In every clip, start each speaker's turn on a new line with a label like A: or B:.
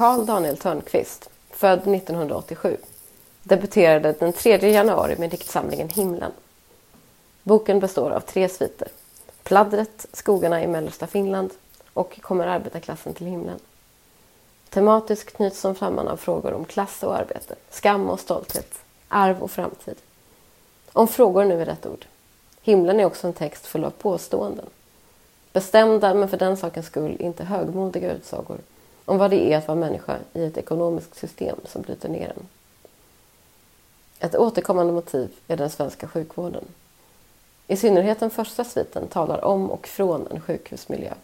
A: Carl Daniel Törnqvist, född 1987, debuterade den 3 januari med diktsamlingen Himlen. Boken består av tre sviter. Pladdret, Skogarna i mellersta Finland och Kommer arbetarklassen till himlen. Tematiskt knyts de samman av frågor om klass och arbete, skam och stolthet, arv och framtid. Om frågor nu är rätt ord. Himlen är också en text full av påståenden. Bestämda, men för den sakens skull inte högmodiga utsagor om vad det är att vara människa i ett ekonomiskt system som bryter ner en. Ett återkommande motiv är den svenska sjukvården. I synnerhet den första sviten talar om och från en sjukhusmiljö.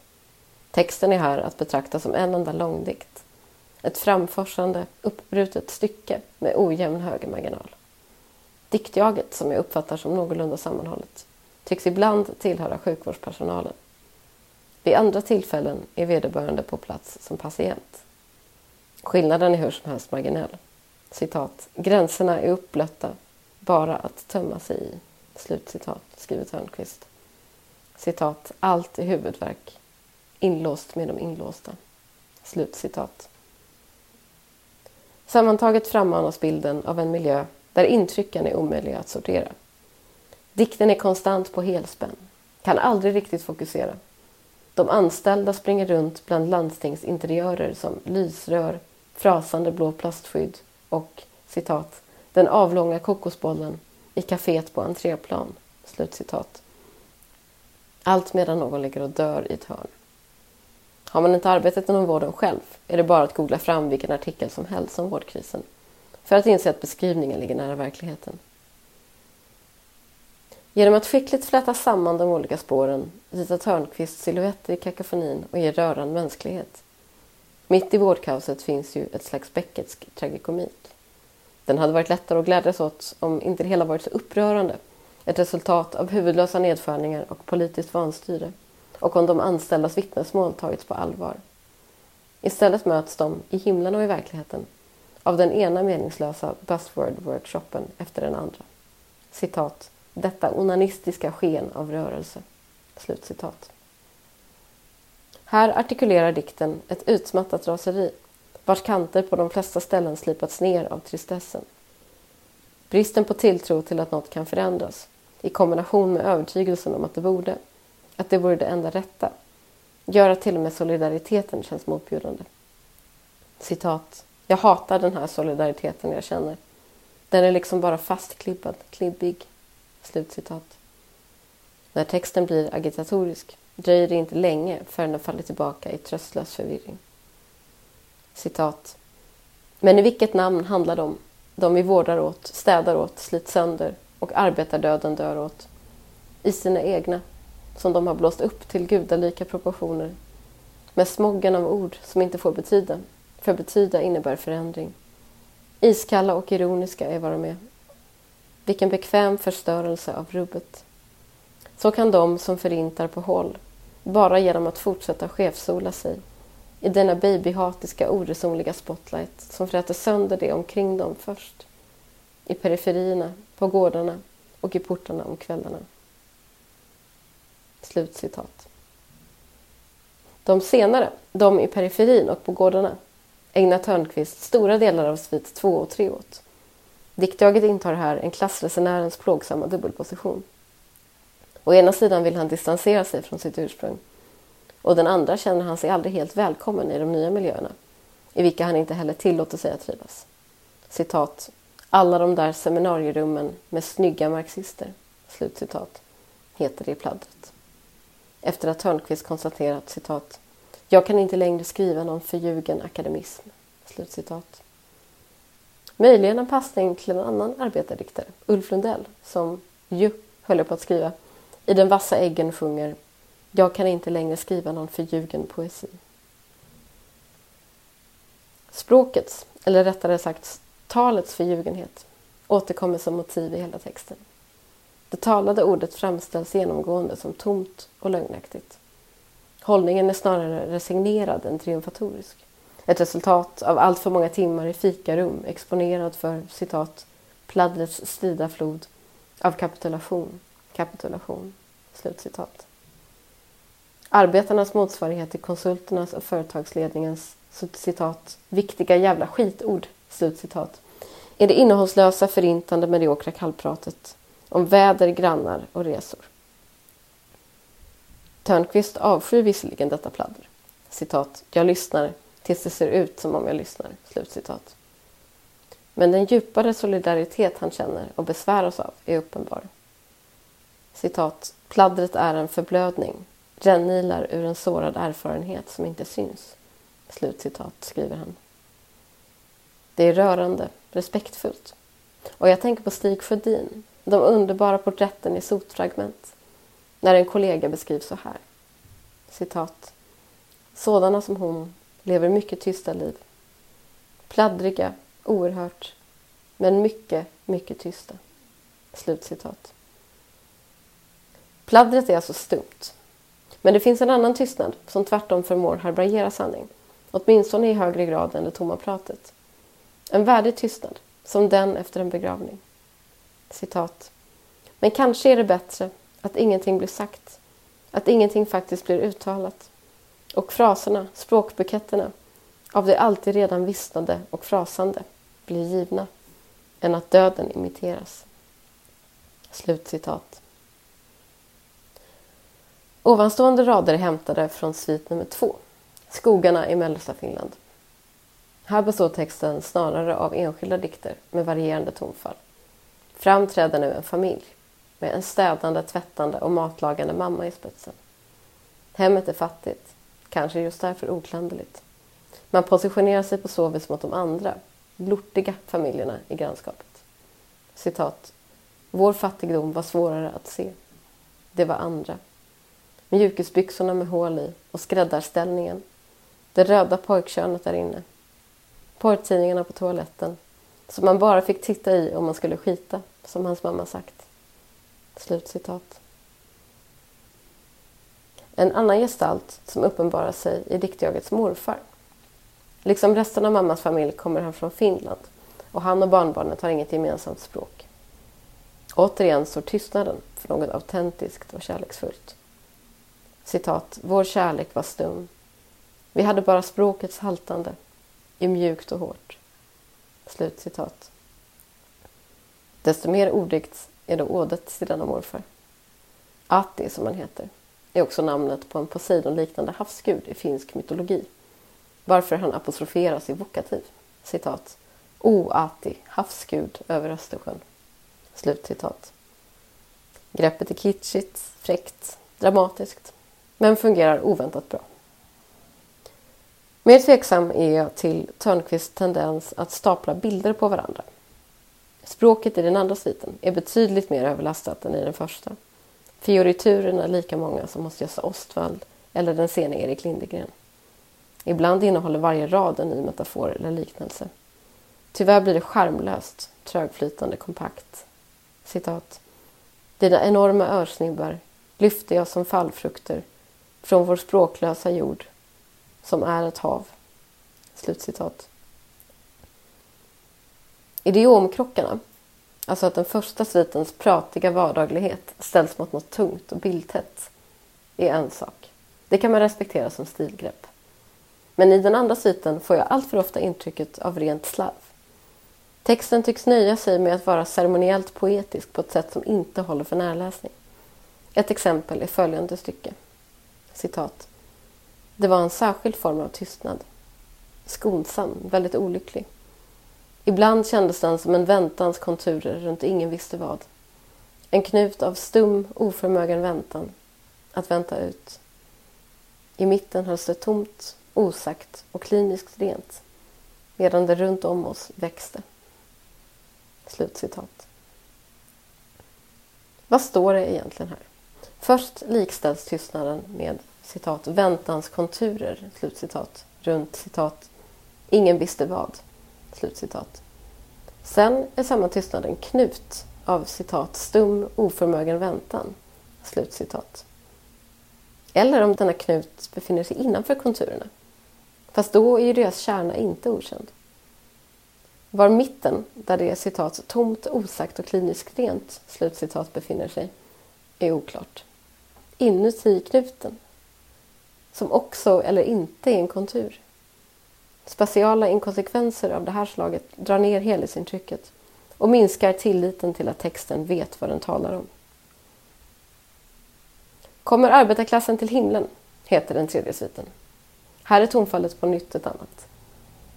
A: Texten är här att betrakta som en enda långdikt. Ett framforsande, uppbrutet stycke med ojämn högermarginal. Diktjaget, som jag uppfattar som någorlunda sammanhållet, tycks ibland tillhöra sjukvårdspersonalen. Vid andra tillfällen är vederbörande på plats som patient. Skillnaden är hur som helst marginell. Citat. Gränserna är uppblötta, bara att tömma sig i. Slutcitat, skriver Törnqvist. Citat. Allt är huvudverk. Inlåst med de inlåsta. Slutcitat. Sammantaget frammanas bilden av en miljö där intrycken är omöjliga att sortera. Dikten är konstant på helspänn, kan aldrig riktigt fokusera. De anställda springer runt bland landstingsinteriörer som lysrör, frasande blå plastskydd och citat, den avlånga kokosbollen i kaféet på entréplan. Slutcitat. Allt medan någon ligger och dör i ett hörn. Har man inte arbetat inom vården själv är det bara att googla fram vilken artikel som helst om vårdkrisen för att inse att beskrivningen ligger nära verkligheten. Genom att skickligt fläta samman de olika spåren ritar Törnqvist silhuetter i kakofonin och ger röran mänsklighet. Mitt i vårdkaoset finns ju ett slags Becketsk tragikomik. Den hade varit lättare att glädjas åt om inte det hela varit så upprörande. Ett resultat av huvudlösa nedskärningar och politiskt vanstyre och om de anställdas vittnesmål tagits på allvar. Istället möts de, i himlen och i verkligheten, av den ena meningslösa buzzword-workshopen efter den andra. Citat. Detta onanistiska sken av rörelse. Slutcitat. Här artikulerar dikten ett utmattat raseri vars kanter på de flesta ställen slipats ner av tristessen. Bristen på tilltro till att något kan förändras i kombination med övertygelsen om att det borde, att det vore det enda rätta, gör att till och med solidariteten känns motbjudande. Citat. Jag hatar den här solidariteten jag känner. Den är liksom bara fastklibbad, klibbig. Slutcitat. När texten blir agitatorisk dröjer det inte länge förrän den faller tillbaka i tröstlös förvirring. Citat. Men i vilket namn handlar det om? De vi vårdar åt, städar åt, slits sönder och arbetardöden dör åt. I sina egna, som de har blåst upp till gudalika proportioner. Med smoggen av ord som inte får betyda, för betyda innebär förändring. Iskalla och ironiska är vad de är. Vilken bekväm förstörelse av rubbet. Så kan de som förintar på håll, bara genom att fortsätta chefsola sig i denna babyhatiska oresonliga spotlight som fräter sönder det omkring dem först. I periferierna, på gårdarna och i portarna om kvällarna. Slutcitat. De senare, de i periferin och på gårdarna, ägnar Törnqvist stora delar av svit 2 och 3 åt. Diktjaget intar här en klassresenärens plågsamma dubbelposition. Å ena sidan vill han distansera sig från sitt ursprung och den andra känner han sig aldrig helt välkommen i de nya miljöerna, i vilka han inte heller tillåter sig att trivas. Citat. Alla de där seminarierummen med snygga marxister. Slutcitat. Heter det i pladdret. Efter att Törnqvist konstaterat citat. Jag kan inte längre skriva någon förljugen akademism. Slutcitat. Möjligen en passning till en annan arbetardiktare, Ulf Lundell, som ju höll på att skriva I den vassa äggen sjunger Jag kan inte längre skriva någon förljugen poesi. Språkets, eller rättare sagt talets förljugenhet, återkommer som motiv i hela texten. Det talade ordet framställs genomgående som tomt och lögnaktigt. Hållningen är snarare resignerad än triumfatorisk. Ett resultat av allt för många timmar i fikarum exponerad för citat pladdrets strida flod av kapitulation, kapitulation. Slutcitat. Arbetarnas motsvarighet till konsulternas och företagsledningens citat, viktiga jävla skitord, slutcitat, är det innehållslösa, förintande, mediokra kallpratet om väder, grannar och resor. Törnqvist avskyr visserligen detta pladder. Citat, jag lyssnar tills det ser ut som om jag lyssnar. Slutcitat. Men den djupare solidaritet han känner och besväras av är uppenbar. Citat, pladdret är en förblödning, rännilar ur en sårad erfarenhet som inte syns. Slutcitat, skriver han. Det är rörande, respektfullt. Och jag tänker på Stig Sjödin, de underbara porträtten i sotfragment, när en kollega beskrivs så här. Citat. Sådana som hon lever mycket tysta liv. Pladdriga, oerhört, men mycket, mycket tysta. Slutcitat. Pladdret är alltså stumt. Men det finns en annan tystnad som tvärtom förmår härbärgera sanning. Åtminstone i högre grad än det tomma pratet. En värdig tystnad, som den efter en begravning. Citat. Men kanske är det bättre att ingenting blir sagt, att ingenting faktiskt blir uttalat. Och fraserna, språkbuketterna, av det alltid redan vissnade och frasande blir givna, än att döden imiteras. Slutcitat. Ovanstående rader är hämtade från svit nummer två, Skogarna i mellersta Finland. Här består texten snarare av enskilda dikter med varierande tonfall. Fram träder nu en familj med en städande, tvättande och matlagande mamma i spetsen. Hemmet är fattigt, kanske just därför oklanderligt. Man positionerar sig på så vis mot de andra, lortiga familjerna i grannskapet. Citat. Vår fattigdom var svårare att se. Det var andra. Mjukisbyxorna med hål i och skräddarställningen. Det röda pojkkönet där inne. Porrtidningarna på toaletten. Som man bara fick titta i om man skulle skita, som hans mamma sagt. Slutcitat. En annan gestalt som uppenbarar sig i diktjagets morfar. Liksom resten av mammas familj kommer han från Finland och han och barnbarnet har inget gemensamt språk. Återigen står tystnaden för något autentiskt och kärleksfullt. Citat, vår kärlek var stum. Vi hade bara språkets haltande, i mjukt och hårt. Slutcitat. Desto mer odikt är då ådet till denna morfar. Atti, som han heter, är också namnet på en Poseidon-liknande havsgud i finsk mytologi. Varför han apostroferas i vokativ. Citat. O Ati, havsgud över Östersjön. Slutcitat. Greppet är kitschigt, fräckt, dramatiskt, men fungerar oväntat bra. Mer tveksam är jag till Törnqvists tendens att stapla bilder på varandra. Språket i den andra sviten är betydligt mer överlastat än i den första. Fioriturerna är lika många som hos Gösta Ostwald eller den sene Erik Lindegren. Ibland innehåller varje rad en ny metafor eller liknelse. Tyvärr blir det skärmlöst, trögflytande, kompakt. Citat. Dina enorma örsnibbar lyfte jag som fallfrukter från vår språklösa jord som är ett hav. Slutcitat. Idiomkrockarna, alltså att den första svitens pratiga vardaglighet ställs mot något tungt och bildtätt, är en sak. Det kan man respektera som stilgrepp. Men i den andra sviten får jag alltför ofta intrycket av rent slarv. Texten tycks nöja sig med att vara ceremoniellt poetisk på ett sätt som inte håller för närläsning. Ett exempel är följande stycke. Citat. Det var en särskild form av tystnad. Skonsam, väldigt olycklig. Ibland kändes den som en väntans konturer runt ingen visste vad. En knut av stum, oförmögen väntan. Att vänta ut. I mitten hölls det tomt, osagt och kliniskt rent medan det runt om oss växte. Slutcitat. Vad står det egentligen här? Först likställs tystnaden med citat, väntans konturer, slutcitat, runt citat, ingen visste vad, slutcitat. Sen är samma tystnad en knut av citat, stum, oförmögen väntan, slutcitat. Eller om denna knut befinner sig innanför konturerna. Fast då är ju deras kärna inte okänd. Var mitten, där det är citat tomt, osagt och kliniskt rent, slutcitat befinner sig, är oklart. Inuti knuten som också eller inte är en kontur. Spatiala inkonsekvenser av det här slaget drar ner helhetsintrycket och minskar tilliten till att texten vet vad den talar om. Kommer arbetarklassen till himlen, heter den tredje sviten. Här är tonfallet på nytt ett annat.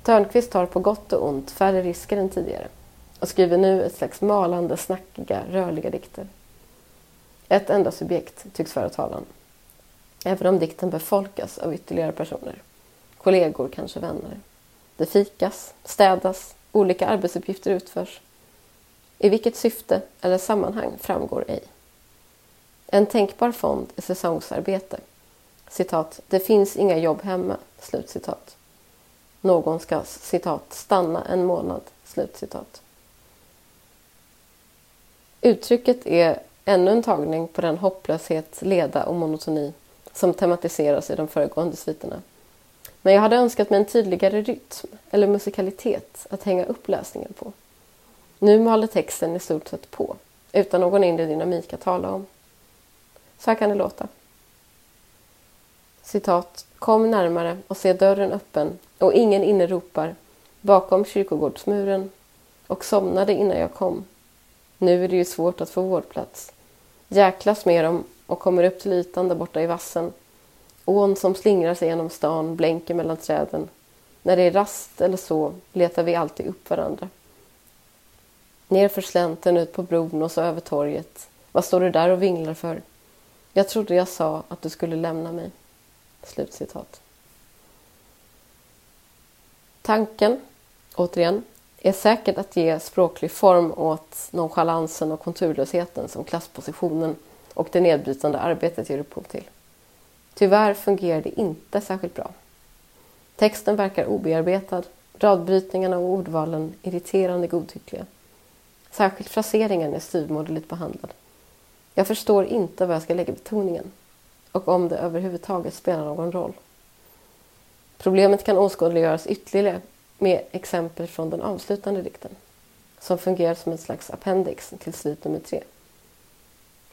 A: Törnqvist tar på gott och ont färre risker än tidigare och skriver nu ett slags malande, snackiga, rörliga dikter. Ett enda subjekt tycks föra talan. Även om dikten befolkas av ytterligare personer. Kollegor, kanske vänner. Det fikas, städas, olika arbetsuppgifter utförs. I vilket syfte eller sammanhang framgår ej. En tänkbar fond är säsongsarbete. Citat, det finns inga jobb hemma. Slutcitat. Någon ska citat, stanna en månad. Slutcitat. Uttrycket är ännu en tagning på den hopplöshet, leda och monotoni som tematiseras i de föregående sviterna. Men jag hade önskat mig en tydligare rytm eller musikalitet att hänga upp läsningen på. Nu maler texten i stort sett på, utan någon inre dynamik att tala om. Så här kan det låta. Citat. Kom närmare och se dörren öppen och ingen inne ropar bakom kyrkogårdsmuren och somnade innan jag kom. Nu är det ju svårt att få vårdplats. Jäklas med dem och kommer upp till ytan där borta i vassen. Ån som slingrar sig genom stan blänker mellan träden. När det är rast eller så letar vi alltid upp varandra. Nerför slänten ut på bron och så över torget. Vad står du där och vinglar för? Jag trodde jag sa att du skulle lämna mig. Slutcitat. Tanken, återigen, är säkert att ge språklig form åt nonchalansen och konturlösheten som klasspositionen och det nedbrytande arbetet ger upphov till. Tyvärr fungerar det inte särskilt bra. Texten verkar obearbetad, radbrytningarna och ordvalen irriterande godtyckliga. Särskilt fraseringen är styvmoderligt behandlad. Jag förstår inte var jag ska lägga betoningen och om det överhuvudtaget spelar någon roll. Problemet kan åskådliggöras ytterligare med exempel från den avslutande dikten som fungerar som ett slags appendix till svit nummer tre.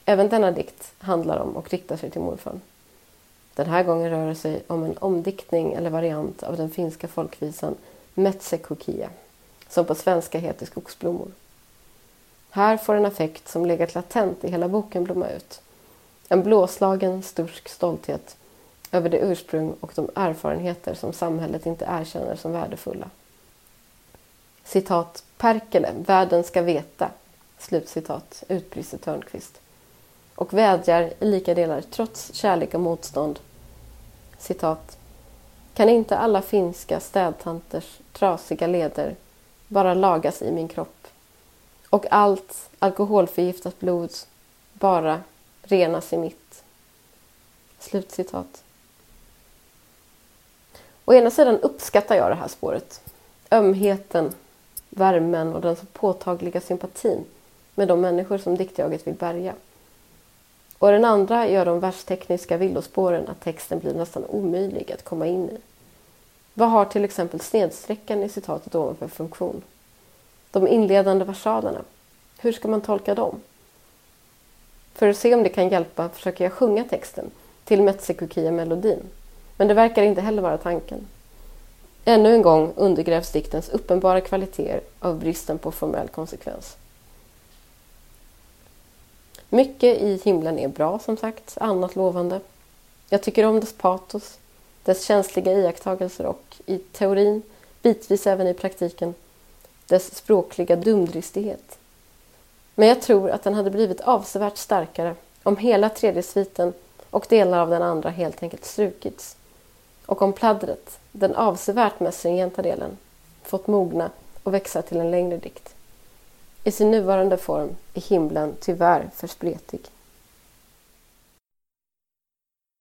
A: Även denna dikt handlar om och riktar sig till morfar. Den här gången rör det sig om en omdiktning eller variant av den finska folkvisan Metsäkokia, som på svenska heter Skogsblommor. Här får en affekt som legat latent i hela boken blomma ut. En blåslagen, stursk stolthet över det ursprung och de erfarenheter som samhället inte erkänner som värdefulla. Citat, Perkele, världen ska veta, slutcitat, utbrister Törnqvist. Och vädjar i lika delar, trots kärlek och motstånd, citat, kan inte alla finska städtanters trasiga leder bara lagas i min kropp och allt alkoholförgiftat blod bara renas i mitt. Slutcitat. Å ena sidan uppskattar jag det här spåret. Ömheten, värmen och den så påtagliga sympatin med de människor som diktjaget vill bärga. Och den andra gör de verstekniska villospåren att texten blir nästan omöjlig att komma in i. Vad har till exempel snedsträckan i citatet ovanför funktion? De inledande versalerna, hur ska man tolka dem? För att se om det kan hjälpa försöker jag sjunga texten till Metsekukia-melodin. Men det verkar inte heller vara tanken. Ännu en gång undergrävs diktens uppenbara kvaliteter av bristen på formell konsekvens. Mycket i himlen är bra som sagt, annat lovande. Jag tycker om dess patos, dess känsliga iakttagelser och i teorin, bitvis även i praktiken, dess språkliga dumdristighet. Men jag tror att den hade blivit avsevärt starkare om hela tredje sviten och delar av den andra helt enkelt strukits. Och om pladdret, den avsevärt mest stringenta delen, fått mogna och växa till en längre dikt. I sin nuvarande form är himlen tyvärr för spretig.